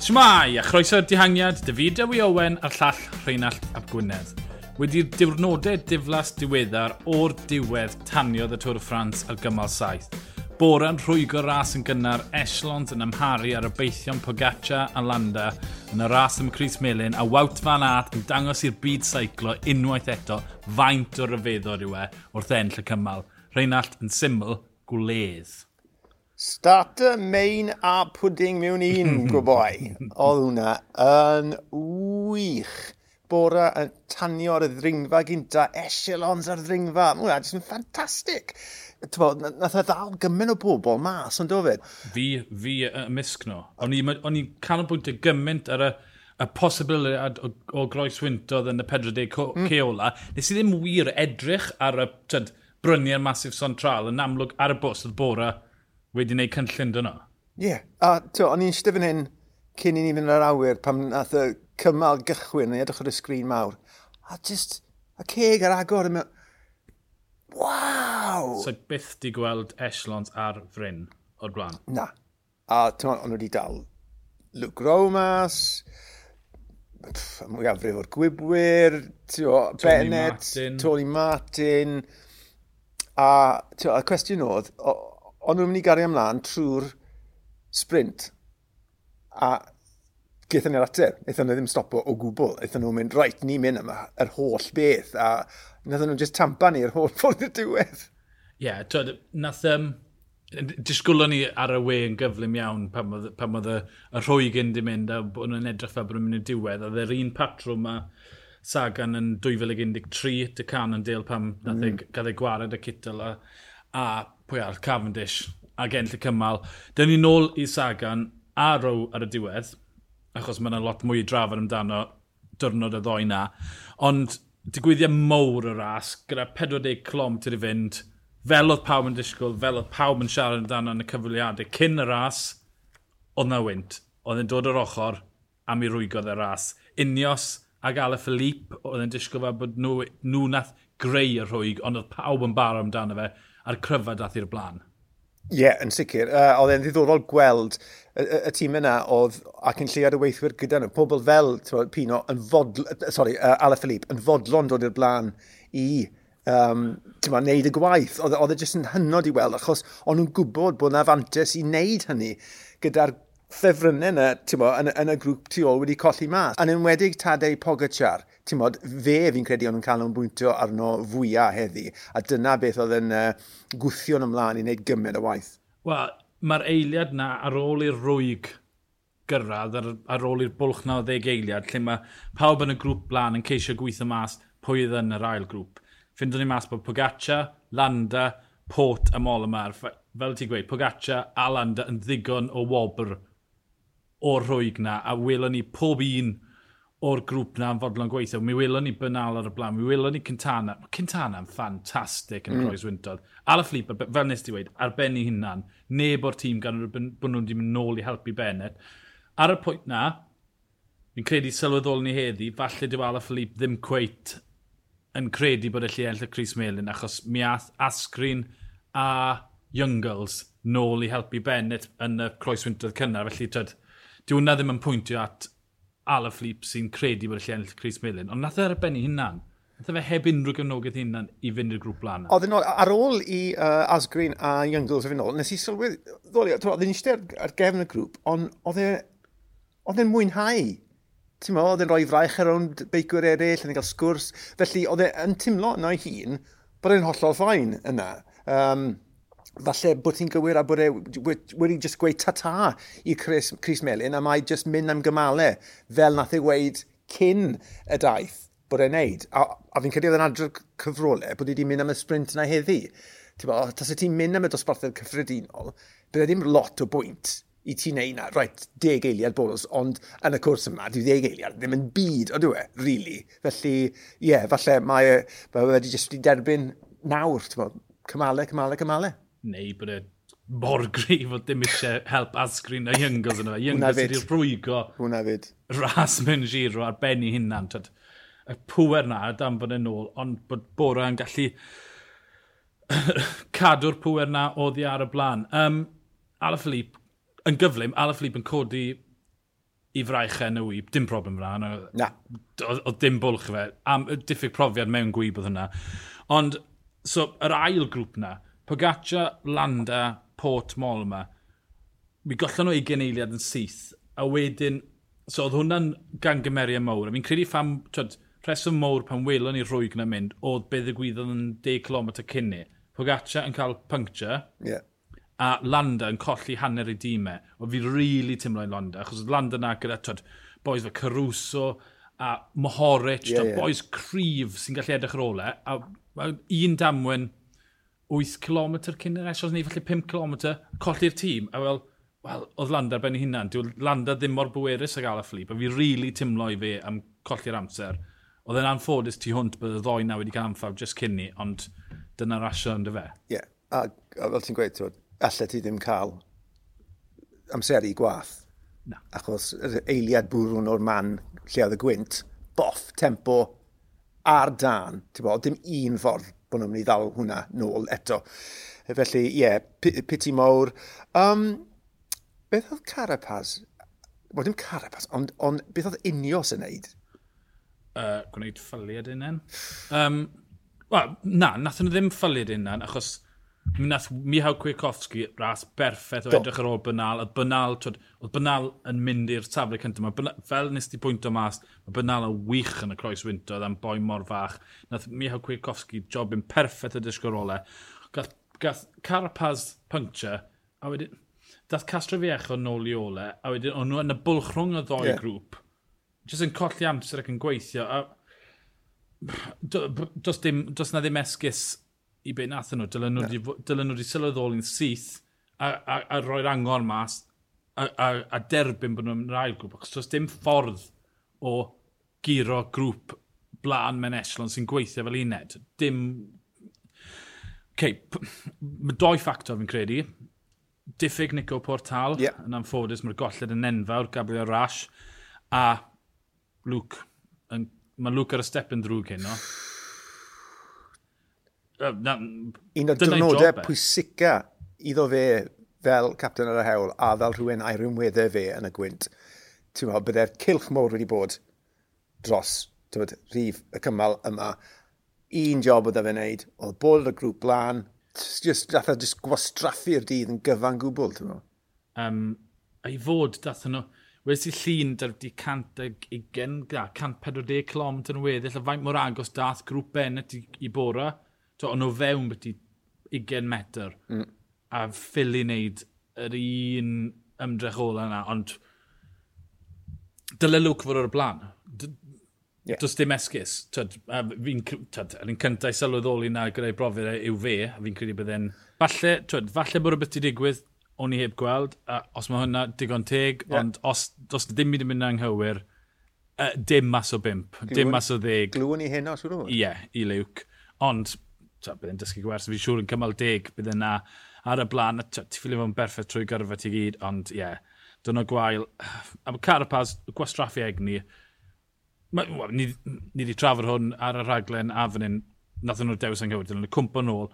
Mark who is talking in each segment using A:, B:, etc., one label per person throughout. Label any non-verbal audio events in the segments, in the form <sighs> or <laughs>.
A: Shmai, a chroeso'r dihangiad, David Ewy Owen a'r llall Rheinald Ap Gwynedd. Wedi'r diwrnodau diflas diweddar o'r diwedd taniodd y Tôr y Ffrans ar gymal saith. Bora'n rhwygo ras yn gynnar, Echelons yn amharu ar y beithion Pogaccia a Landa yn y ras ym Cris Melin a Wout Van Aert yn dangos i'r byd seiclo unwaith eto faint o ryfeddod yw e wrth enll y cymal. Reinald yn syml gwledd.
B: Starter, main a pudding mewn un, <laughs> gwybod. Oedd hwnna yn wych. Bora yn tanio ar y ddringfa gynta, echelons ar y ddringfa. Mae hwnna jyst yn ffantastig. Nath e ddal gymaint o bobl mas, ond dofyd.
A: Fi, fi y misg nhw. O'n i'n canolbwyntio gymaint ar y y posibiliad o, o groes wyntodd yn y 40 co mm. ceola, nes i ddim wir edrych ar y tyd, bryniau'r masif central yn amlwg ar y bws oedd bora wedi gwneud cynllun dyn.
B: Ie, yeah. a to, o'n i'n siarad fan hyn cyn i ni fynd ar awyr pam nath y cymal gychwyn, yn edrych ar y sgrin mawr, a just a ceg ar agor yn mewn... Waw!
A: So byth di gweld echelons ar fryn o'r blaen?
B: Na. A tymon, ond wedi dal Luke Rowe mas, mwyafrif o'r gwybwyr, tio, Tony Bennett, Martin. Tony Martin, a tio, y cwestiwn oedd, ond nhw'n mynd i gario ymlaen trwy'r sprint. A gaethon ni'r ateb. Eithon nhw ddim stopo o gwbl. Eithon nhw'n mynd, reit, ni'n mynd yma, yr holl beth. A nath nhw'n just tampa ni ni'r holl ffordd y diwedd.
A: Ie, yeah, twyd, nath... Um, disgwlwn ni ar y we yn gyflym iawn pam oedd y rhwygen di mynd a bod nhw'n edrych fel bod nhw'n mynd i'r diwedd. Oedd yr un patrwm ma Sagan yn 2013, dy can yn Cannondale, pam nath e mm. nath ei gael ei gwared y cytl. A, a pwy ar Cavendish a enll y cymal. Dyna ni nôl i Sagan a Row ar y diwedd, achos mae yna lot mwy i drafod amdano diwrnod y ddoi na. Ond digwyddiad mowr y ras, gyda 40 clom i fynd, fel oedd pawb yn disgwyl, fel oedd pawb yn siarad amdano yn y cyfweliadau cyn y ras, oedd na wynt. Oedd yn dod o'r ochr am i rwygodd y ras. Unios ac Ale Philippe oedd yn disgwyl fel bod nhw, nhw nath greu y rhwyg, ond oedd pawb yn barod amdano fe a'r cryfa dath i'r blaen.
B: Ie, yeah, yn sicr. Uh, oedd e'n ddiddorol gweld y, y, y tîm yna oedd ac yn lleuad y weithwyr gyda nhw. Pobl fel tywed, Pino, yn fodl, sorry, uh, Ala Philippe, yn fodlon dod i'r blaen i um, ma, wneud y gwaith. E, oedd e jyst yn hynod i weld, achos o'n nhw'n gwybod bod yna fantes i wneud hynny gyda'r ffefrynnau yna, ti'n bod, yn, yn y grŵp tu ôl wedi colli mas. Yn enwedig Tadei Pogacar, ti'n bod, fe fi'n credu ond yn bwyntio arno fwyaf heddi. A dyna beth oedd yn uh, gwthio'n ymlaen i wneud gymaint o waith.
A: Wel, mae'r eiliad na ar ôl i'r rwyg gyrraedd ar, ar ôl i'r bwlch na o ddeg eiliad, lle mae pawb yn y grŵp blaen yn ceisio gweithio mas pwy oedd yn yr ail grŵp. Fyndwn ni mas bod Pogaccia, Landa, Port a Mol. Fel ti'n gweud, Pogaccia a Landa yn ddigon o wobr o'r rhwyg na, a welon ni pob un o'r grŵp na yn fodlon gweithio. Mi welon ni Bynal ar y blaen, mi welon ni Cintana. Mae yn ffantastig yn y mm. Croes Wyntodd. Ala Flip, fel nes ti wedi, ar ben i hunan, neb o'r tîm gan bod nhw'n wedi mynd nôl i helpu Bennett. Ar y pwynt na, fi'n credu sylweddol ni heddi, falle dyw Ala Flip ddim cweit yn credu bod e y lle enll y Chris Melin, achos mi ath Asgrin a Youngles nôl i helpu Bennett yn y Croes Wyntodd cynnar, felly tyd, dyw hwnna ddim yn pwyntio at Alaphilippe sy'n credu bod y lle ennill Chris Millen, ond nath e arbennu hunan. Nath e fe heb unrhyw gefnogaeth hunan i fynd i'r grŵp blaen.
B: Oedden nhw, ar ôl i uh, Asgreen a Youngles yn ôl, nes i sylwyd, ddoli, oedden ni eisiau ar, gefn y grŵp, ond oedd e- e'n mwynhau. Ti'n mo, oedd e'n rhoi fraich ar ôl beicwyr eraill, yn cael sgwrs. Felly, oedd e'n timlo na ei hun bod e'n hollol ffain yna. Um, falle bod ti'n gywir a bod e wedi just gweud ta-ta i Chris, Chris Melin a mae just mynd am gymalau fel nath ei weid cyn y daith bod e'n neud. A, a fi'n credu oedd yn adrodd cyfrolau bod wedi mynd am y sprint yna heddi. Bo, tas y ti'n mynd am y dosbarthau cyffredinol, bydde ddim lot o bwynt i ti'n neud na, rhaid, deg eiliad bolus, ond yn y cwrs yma, dwi ddeg eiliad, ddim yn byd, o dwi, e, really. Felly, ie, yeah, falle mae, e, mae wedi jyst wedi derbyn nawr, ti'n cymalau, cymalau, cymalau
A: neu bod e mor <laughs> grif fod dim eisiau help asgrin a Youngles yna. Youngles ydy'r rwygo
B: Hwna fyd.
A: ras mewn giro ar benni hynna'n. y pwer na dan bod e'n ôl, ond bod Bora yn gallu <laughs> cadw'r pwer na oddi ar y blaen. Um, Ala Philippe, yn gyflym, Ala Philippe yn codi i fraichau yn y wyb, dim problem fyna.
B: Na.
A: Oedd dim bwlch fe. Am, diffyg profiad mewn gwyb oedd hynna. Ond, so, yr ail grŵp na, Pogaccia, Landa, Port, Molma. Mi gollon nhw 20 eiliad yn syth. A wedyn, so oedd hwnna'n gangymeria mawr. A fi'n credu pham, twyd, rheswm mawr pan welon ni rhwyg na mynd, oedd beth y ddigwyddodd yn 10 km cynni. Pogaccia yn cael puncture.
B: Yeah.
A: A Landa yn colli hanner ei dîmau. O e. fi rili really tymlo i Landa, achos oedd Landa na gyda, twyd, boes fe Caruso, a Mohoric, yeah,
B: yeah.
A: boes cryf sy'n gallu edrych ar ole. A, a un damwen 8 km cyn yr esos neu falle 5 km, colli'r tîm. A wel, wel oedd Landa ben ei hunan. Dwi'n Landa ddim mor bwerus ag ala Fflip. A fi rili really timlo i fe am colli'r amser. Oedd e'n anffodus tu hwnt bydd y ddoi na wedi cael amfawr jyst cyn ni, ond dyna'r asio yn dy fe.
B: Ie, yeah. a, a fel ti'n gweud, twyd, allai ti ddim cael amseru gwaith.
A: Na.
B: Achos yr eiliad bwrwn o'r man lle oedd y gwynt, boff, tempo, ar dan. Ti'n bod, dim un ffordd bod nhw'n mynd i ddal hwnna nôl eto. E, felly, ie, yeah, piti mawr. Um, beth oedd Carapaz? Wel, dim Carapaz, ond ond beth oedd Unios yn neud?
A: Uh, gwneud ffyliad unan. Um, Wel, na, nath nhw ddim ffyliad unan, achos mi nath Michał Kwiatkowski ras berffaith o edrych ar ôl Bynal. Oedd Bynal, twyd, oedd Bynal yn mynd i'r safle cyntaf. Mae Bynal, fel nes ti pwynt o mas, mae Bynal yn wych yn y croes wynto, oedd am boi mor fach. Nath Michał Kwiatkowski jobyn perffaith o disgo rolau. Gath, gath Carapaz puncture, a wedyn, dath Castro Fiecho nôl i ole, a wedyn, o'n nhw yn y bwlch rhwng y ddoi yeah. grŵp. Jyst yn colli amser ac yn gweithio. A, does, dim, does na ddim esgus i be nath nhw. Dylen nhw, yeah. dylen nhw wedi sylweddoli'n syth a, a, a roi'r angor mas a, a, a derbyn bod nhw'n rhaid grŵp. Ac os dim ffordd o giro grŵp blaen mewn eslon sy'n gweithio fel uned, dim... Okay, mae doi ffactor fi'n credu. Diffyg Nico Portal,
B: yeah.
A: yn anffodus, mae'r golled yn enfawr, Gabriel Rash, a Luke. Mae Luke ar y step yn drwg hyn, no? Na,
B: un o dyrnodau pwysica iddo fe fel captain ar y hewl a fel rhywun a'i rhywunweddau fe yn y gwynt. Ti'n meddwl, byddai'r cilch mowr wedi bod dros tywed, rhif y cymal yma. Un job oedd e'n neud, oedd bod y grŵp blaen, just, dath o just gwastraffu'r dydd yn gyfan gwbl, ti'n meddwl.
A: Um, a i fod, dath nhw, wedi si llun dyr wedi 120, 140 km yn weddill, a faint mor agos dath grŵp Bennett i, i bora to, o'n o fewn beth i 20 metr, mm. a ffili wneud yr un ymdrech ola yna, ond dyle Luke fod o'r blaen. D
B: yeah.
A: Does dim esgus. Fi'n un cyntaf i sylweddoli na gyda'i brofiad e yw fe, a fi'n credu bydde'n... Falle, tyd, falle bod rhywbeth i digwydd, o'n i heb gweld, a os mae hwnna digon teg,
B: yeah.
A: ond os, os dim byd yn mynd anghywir, uh, dim mas o bimp, dim mas o ddeg.
B: Glwyn i hyn os yw'n
A: Ie, yeah, i Luke. Ond bydd yn dysgu gwers, fi'n siŵr yn cymal deg, bydd yna ar y blaen, ti'n ffili fo'n berffaith trwy gyrfa ti gyd, ond ie, yeah, dyna gwael. A mae Carapaz, gwastraffu egni, Ma, wa, ni, ni wedi trafod hwn ar y rhaglen a fan hyn, nath nhw'r dewis anghywir, dylen nhw cwmpa nôl.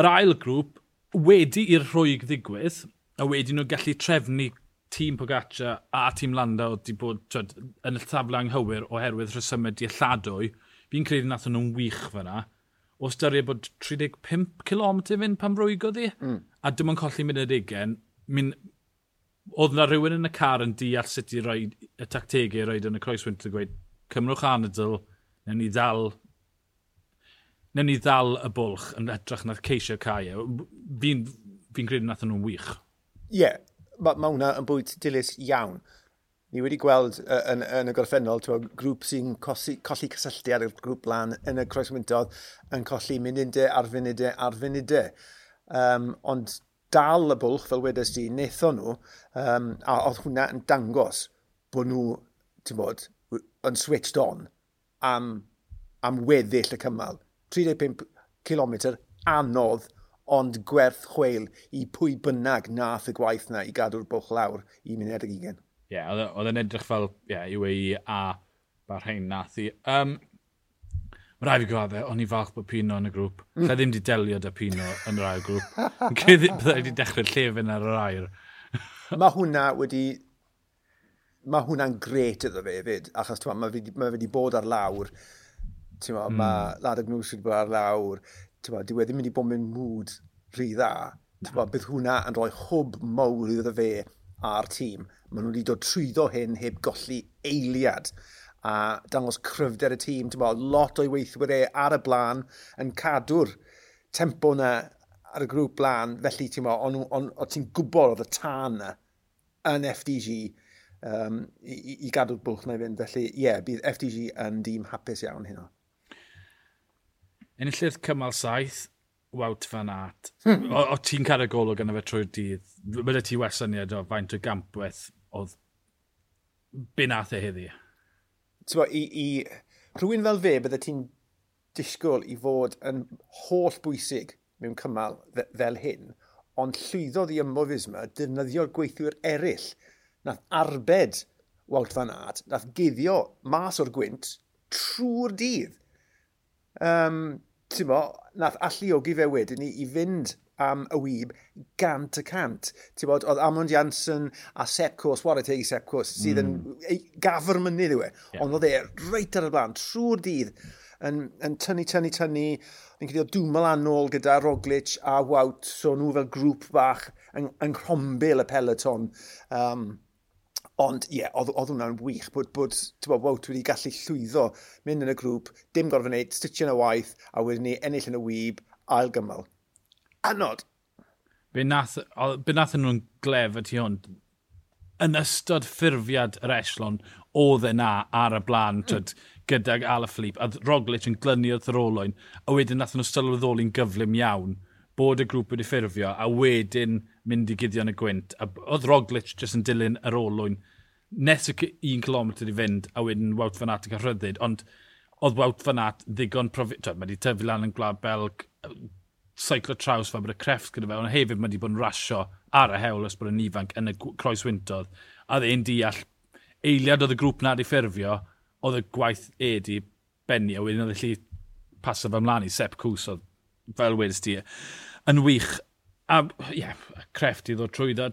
A: Yr ail grŵp wedi i'r rhwyg ddigwydd, a wedi nhw gallu trefnu tîm Pogaccia a tîm Landa oedd wedi bod twyd, yn y tafla anghywir oherwydd rhesymau dealladwy, fi'n credu nath nhw'n wych fyna o styried bod 35 km fynd pan rwygodd ddi, mm. a dim ond colli mynd y digen, mynd oedd na rhywun yn y car yn deall sut i roi y tactegau i roed yn y croeswynt yn gweud, cymrwch anadl, newn ni ddal newn ni ddal y bwlch yn edrych na'r ceisio cae. Fi'n fi credu nath nhw'n wych.
B: Ie, yeah, mae ma hwnna yn bwyd dilys iawn ni wedi gweld uh, yn, yn, y gorffennol twa, grŵp sy'n colli cysylltiad y grŵp lan yn y croeswyntodd yn colli munudau e ar funudau e ar funudau. Um, e. ond dal y bwlch, fel wedys di, wnaethon nhw, um, a oedd hwnna yn dangos bod nhw, ti'n bod, yn switched on am, am weddill y cymal. 35 km anodd, ond gwerth chweil i pwy bynnag nath y gwaith na i gadw'r bwch lawr i muned ag ugen
A: yeah, oedd yn edrych fel yeah, UAE e a Bahrain nath i. Um, Mae rai fi gwadde, o'n i falch bod Pino yn y grŵp. Mm. Sa ddim di delio da Pino yn yr ail grŵp. <laughs> Yn credu byddai wedi dechrau llefyn ar yr air. <laughs>
B: Mae hwnna wedi... Mae hwnna'n gret iddo fe hefyd, achos mae fe wedi ma bod ar lawr. Mm. Mae hmm. lad y gnws wedi bod ar lawr. Dwi e wedi mynd i bod mewn mwd rhy dda. Hmm. Bydd hwnna yn rhoi hwb mawr iddo fe a'r tîm maen nhw wedi dod trwyddo hyn heb golli eiliad a dangos cryfder y tîm. Ti'n lot o'i weithwyr e ar y blaen yn cadw'r tempo na ar y grŵp blaen, felly ti'n bod, ond on, on, ti'n gwybod oedd y tân na yn FDG um, i, i gadw'r bwch na i fynd. Felly, ie, yeah, bydd FDG yn dîm hapus iawn hynna.
A: Enillydd cymal saith, Wout Van Aert. Hmm. O, o ti'n cael y golwg yna fe trwy'r dydd. Bydde ti wesyniad o faint o gampwaith oedd be nath e heddi.
B: Bo, i, i rhywun fel fe, bydde ti'n disgwyl i fod yn holl bwysig mewn cymal fel hyn, ond llwyddodd i ymwfus yma defnyddio'r gweithwyr eraill. Nath arbed Walt Van Aert, nath guddio mas o'r gwynt trwy'r dydd. Um, Timo, nath alluogi fe wedyn i, i fynd am y wyb gant y cant. Ti'n bod, oedd Amund Janssen a Sepp Sepkos, wara teg Sepp Sepkos, sydd yn mm. gafr mynydd yw e. Yeah. Ond oedd e reit ar y blaen, trwy'r dydd, yn, yn tynnu, tynnu, tynnu. Ni'n credu o dwmal anol gyda Roglic a Wout, so nhw fel grŵp bach yng, yng Nghrombil y peloton. Um, Ond ie, yeah, oedd, oedd hwnna'n wych bod, bod bod Wout wedi gallu llwyddo mynd yn y grŵp, dim gorfod wneud, stitch yn y waith, a wedyn ni ennill yn y wyb, ail gymal anod.
A: Be nath, be nath nhw'n glef y tu hwn, yn ystod ffurfiad yr eslon, oedd e na ar y blaen mm. gydag Alaphilippe, a Roglic yn glynu o'r throlwyn, a wedyn nath nhw sylweddoli'n gyflym iawn bod y grŵp wedi ffurfio, a wedyn mynd i guddio yn y gwynt. A oedd Roglic jyst yn dilyn yr olwyn nes y un kilometr i fynd, a wedyn Wout Van Aert yn cael rhyddid, ond oedd Wout Van Aert ddigon profi... Mae wedi tyfu lan yn Gwlad Belg, seiclo traws fe, bod y crefft gyda fe, ond hefyd mae wedi bod yn rasio ar y hewl os bod yn ifanc yn y croes wyntodd. A dde'n deall, eiliad oedd y grŵp na wedi ffurfio, oedd y gwaith Edi benni, a wedyn oedd y lli pasio fe ymlaen i Sepp Cws, oedd fel wedys ti, yn wych. A ie, yeah, crefft i ddod trwy da.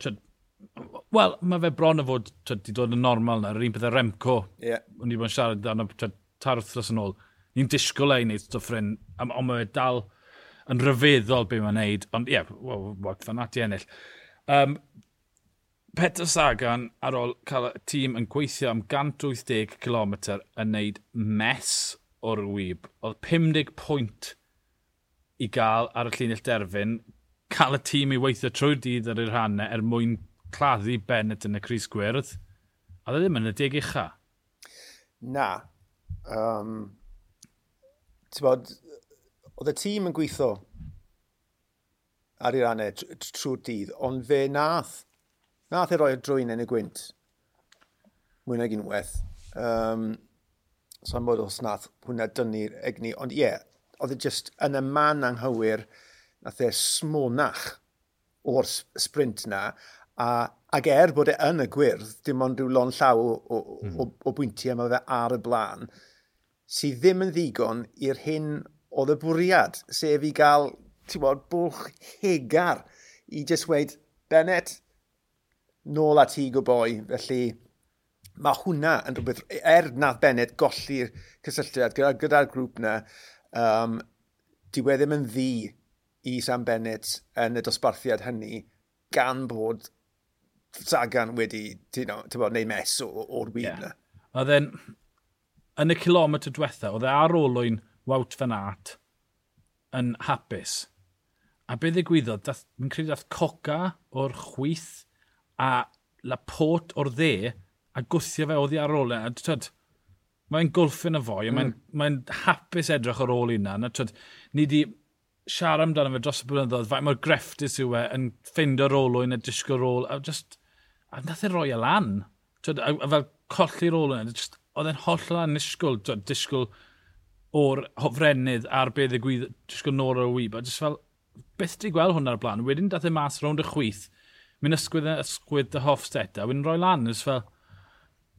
A: Wel, mae fe bron o fod wedi dod yn normal na, yr un pethau Remco. Yeah. O'n i bod yn siarad dan o tarwth yn ôl. Ni'n disgwyl ei wneud stwff rhan, ond mae fe dal yn rhyfeddol beth mae'n neud, ond ie, yeah, well, work fan at i ennill. Um, Peter Sagan ar ôl cael y tîm yn gweithio am 180 km yn neud mes o'r wyb. Oedd 50 pwynt i gael ar y llinell derfyn, cael y tîm i weithio trwy'r dydd ar yr rhannau er mwyn claddu Bennett yn y Cris Gwyrdd, a dda e ddim yn y deg ucha.
B: Na. Um, Ti'n bod, Oedd y tîm yn gweithio ar ei rannau trwy'r dydd, ond fe nath, nath e roi'r drwy'n yn y gwynt. Mwy nag unwaith. Um, so am bod os nath hwnna dynnu'r egni, ond ie, yeah, oedd e just yn y man anghywir, nath e smonach o'r sprint na, a, ac er bod e yn y gwyrdd, dim ond rhyw lon llaw o, o, mm. o, hmm. o bwyntiau mae fe ar y blaen, sydd ddim yn ddigon i'r hyn oedd y bwriad, sef i gael, bod, bwlch hegar i just weid, Bennett, nôl at ti go boi, felly mae hwnna yn rhywbeth, er nad Bennett golli'r cysylltiad gyda'r gyda, grŵp na, um, diwe ddim yn ddi i Sam Bennett yn y dosbarthiad hynny, gan bod Sagan wedi, ti'n no, bod, neu mes o'r wyb yeah. na.
A: A then, yn y kilometr diwetha, oedd e ar olwyn Wout Van Aert yn hapus. A be ddigwyddodd, mae'n credu dath coca o'r chwyth a lapot o'r dde a gwthio fe oddi ar ôl. E. A twyd, mae'n gwlffin y fwy, mm. mae'n mae, hapus edrych ar ôl hynna. Na, twyd, ni di siarad amdano fe dros y blynyddoedd, faint mae'r grefftus yw e yn ffeindio rolwyn a disgo rôl, a just, a nath e roi y lan. Twyd, a, a fel colli rolwyn, oedd e'n holl hollol anisgwyl, disgwyl o'r hofrennydd ar beth y gwydd trwy nôr o'r wyb. A jyst fel, beth di gweld hwnna ar blaen? Wedyn dath e mas rownd y chwyth, mynd ysgwydd yn ysgwydd dy hoff seta, wedyn roi lan, jyst fel,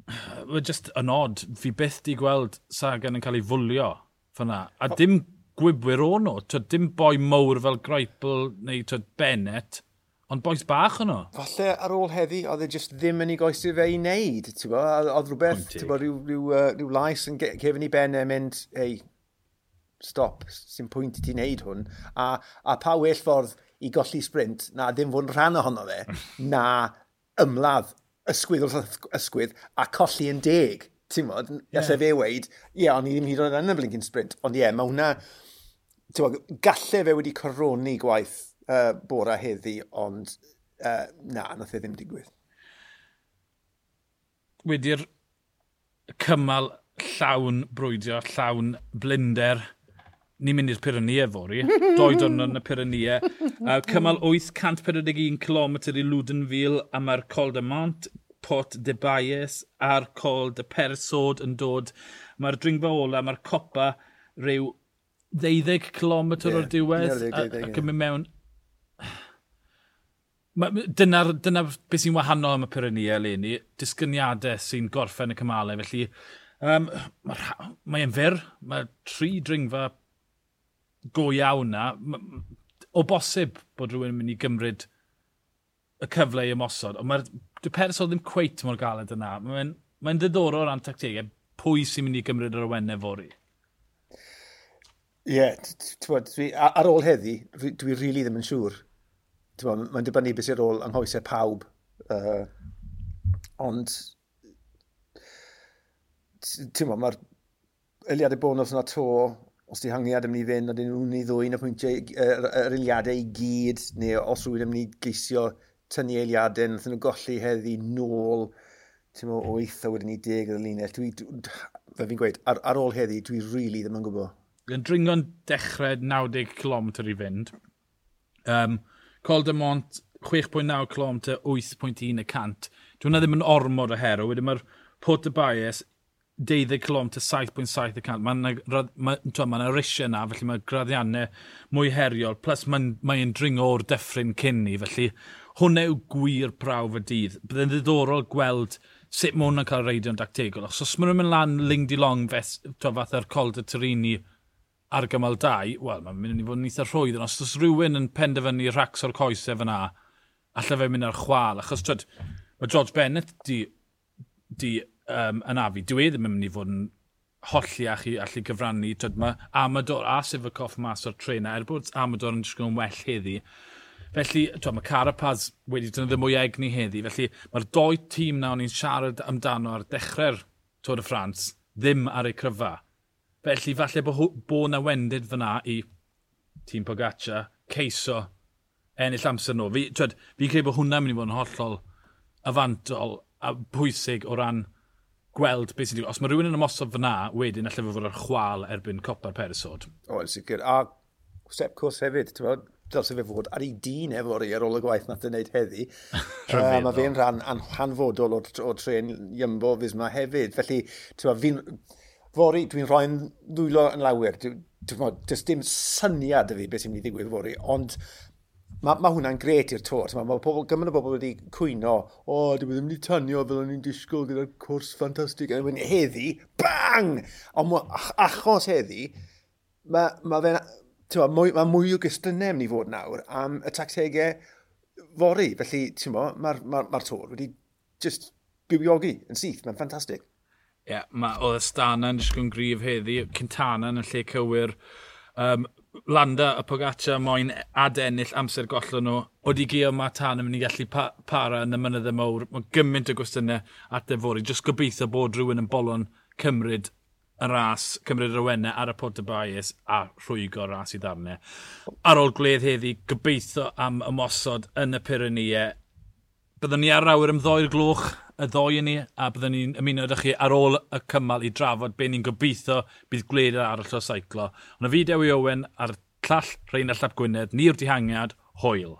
A: <sighs> Wel, just yn odd, fi byth di gweld Sagan yn cael ei fwlio fyna. A dim gwybwyr o'n nhw, dim boi mowr fel Greipel neu Bennett, Ond boes bach yno.
B: Falle ar ôl heddi, oedd e just ddim yn ei goesio fe i wneud. Oedd rhywbeth, rhyw, rhyw, uh, rhyw lais yn cefn i ben yn mynd, ei, stop, sy'n pwynt i ti wneud hwn. A, a pa well ffordd i golli sprint na ddim fod yn rhan ohono fe, <laughs> na ymladd ysgwydd wrth ysgwydd a colli yn deg. Ti'n modd, yeah. fe weid, ie, yeah, ond i ddim hyd yn oed yn y blincyn sprint, ond ie, yeah, mae hwnna, ti'n modd, galle fe wedi coroni gwaith uh, bora heddi, ond uh, na, nath e ddim digwydd.
A: Wedi'r cymal llawn brwydio, llawn blinder. Ni'n mynd i'r Pyrenea fori, <laughs> doi dwrnod yn y Pyrenea. Uh, cymal 841 km i Ludenville a mae'r Col de Mont, Port de Baes a'r Col de Persod yn dod. Mae'r dringfa ola, mae'r copa rhyw 12 km yeah, o'r diwedd ac yn mynd mewn Dyna, dyna beth sy'n wahanol am y Pyrenea eleni, disgyniadau sy'n gorffen y cymalau. Felly, um, mae'n mae fyr, mae tri dringfa go iawn na. O bosib bod rhywun yn mynd i gymryd y cyfle i ymosod, ond mae'r Peres o ddim cweit mor galed yna. Mae'n mae ddiddorol o ran tactegau pwy sy'n mynd i gymryd yr awennau fori.
B: Ie, yeah, ar ôl heddi, dwi, dwi rili really ddim yn siŵr mae'n dibynnu beth sy'n ôl yng nghoesau pawb. Uh, ond, ti'n mo, mae'r eliadau bonus yna to, os di hangiad ymwneud mynd i fynd, ond nhw'n ei i ddwy'n y pwyntiau, yr, yr eliadau i gyd, neu os rwy'n ymwneud geisio tynnu eiliadau, nath nhw golli heddi nôl, ti'n mo, o eitha wedyn ni deg yr linell. Dwi, dwi, fe fi'n gweud, ar, ar ôl heddi, dwi rili really ddim yn gwybod.
A: Yn dringon dechrau 90 km i fynd. Um, Col de Mont 6.9 clom 8.1 y cant. Dwi'n hwnna ddim yn ormod o hero. Wedyn mae'r Port de Baes, 12 clom 7.7 y cant. Mae'n ma, ma ma risiau yna, felly mae graddiannau mwy heriol. Plus mae'n mae dringo o'r dyffryn cyn ni, felly hwnna yw gwir prawf y dydd. Byddai'n ddiddorol gweld sut mae hwnna'n cael reidio'n dactegol. Os os maen mynd lan Ling Di Long, fath o'r Col de Turini, ar gymal 2, wel, mae'n mynd i fod yn eitha rhwydd, ond os oes rhywun yn penderfynu rhacs o'r coesau fyna, allai fe mynd ar chwal, achos twyd, mae George Bennett di, di um, yn afi, dwi ddim yn mynd i fod yn holli a chi allu gyfrannu, twyd, mae Amador a Sifacoff mas o'r trena, er bod Amador yn disgwyl yn well heddi, Felly, twa, mae Carapaz wedi dynyddu mwy egni heddi. Felly, mae'r doi tîm na o'n i'n siarad amdano ar dechrau'r Tôr y Ffrans ddim ar eu cryfa. Felly falle bod bo na wendid fyna i tîm Pogaccia ceiso ennill amser nhw. Fi, twed, fi credu bod hwnna'n mynd i fod yn hollol afantol a pwysig o ran gweld beth sy'n digwydd. Os mae rhywun yn ymosod fyna, wedyn allai fod ar chwal erbyn copa'r perisod.
B: O, yn sicr. A step cwrs hefyd, ti'n meddwl, dylse fe fod ar ei dyn ri ar ôl y gwaith nath yn wneud heddi. <laughs> uh, mae fe'n rhan anhanfodol o, o tren Iymbo fys yma hefyd. Felly, ti'n meddwl, fi'n Fori, dwi'n rhoi'n ddwylo yn lawer. Does dim syniad y fi beth sy'n mynd i ddigwydd fori, ond mae, ma hwnna'n gret i'r tor. Mae, ma pobl, gymaint o bobl wedi cwyno, o, oh, dwi ddim wedi tanio fel o'n i'n disgwyl gyda'r cwrs ffantastig. A wedyn heddi, bang! Ond achos heddi, mae, ma fe... Mae mwy, ma mwy o gystrynau ni fod nawr am y tactegau fori. Felly, ti'n mo, mae'r ma, ma, ma tor wedi just bywiogi yn syth. Mae'n ffantastig.
A: Ie, yeah, ma, oedd Astana yn ysgwyn grif heddi, Cintana yn y lle cywir. Um, Landa a Pogaccia moyn adennill amser gollon nhw. Oeddi Gio Matan yn mynd i gallu pa para yn y mynydd y mawr. Mae gymaint o gwestiynau at defori. Jyst gobeithio bod rhywun yn bolon cymryd y ras, cymryd yr awennau ar y pot y Bias a rhwygo ras i ddarnau. Ar ôl gledd heddi, gobeithio am ymosod yn y Pyrenea Byddwn ni ar awyr am ddoi'r gloch y ddoi ni a byddwn ni'n ymuno ydych chi ar ôl y cymal i drafod be ni'n gobeithio bydd gwleid arall o seiclo. Ond y fi Dewi Owen a'r llall Rhain a Llap Gwynedd, ni'r dihangiad, hwyl.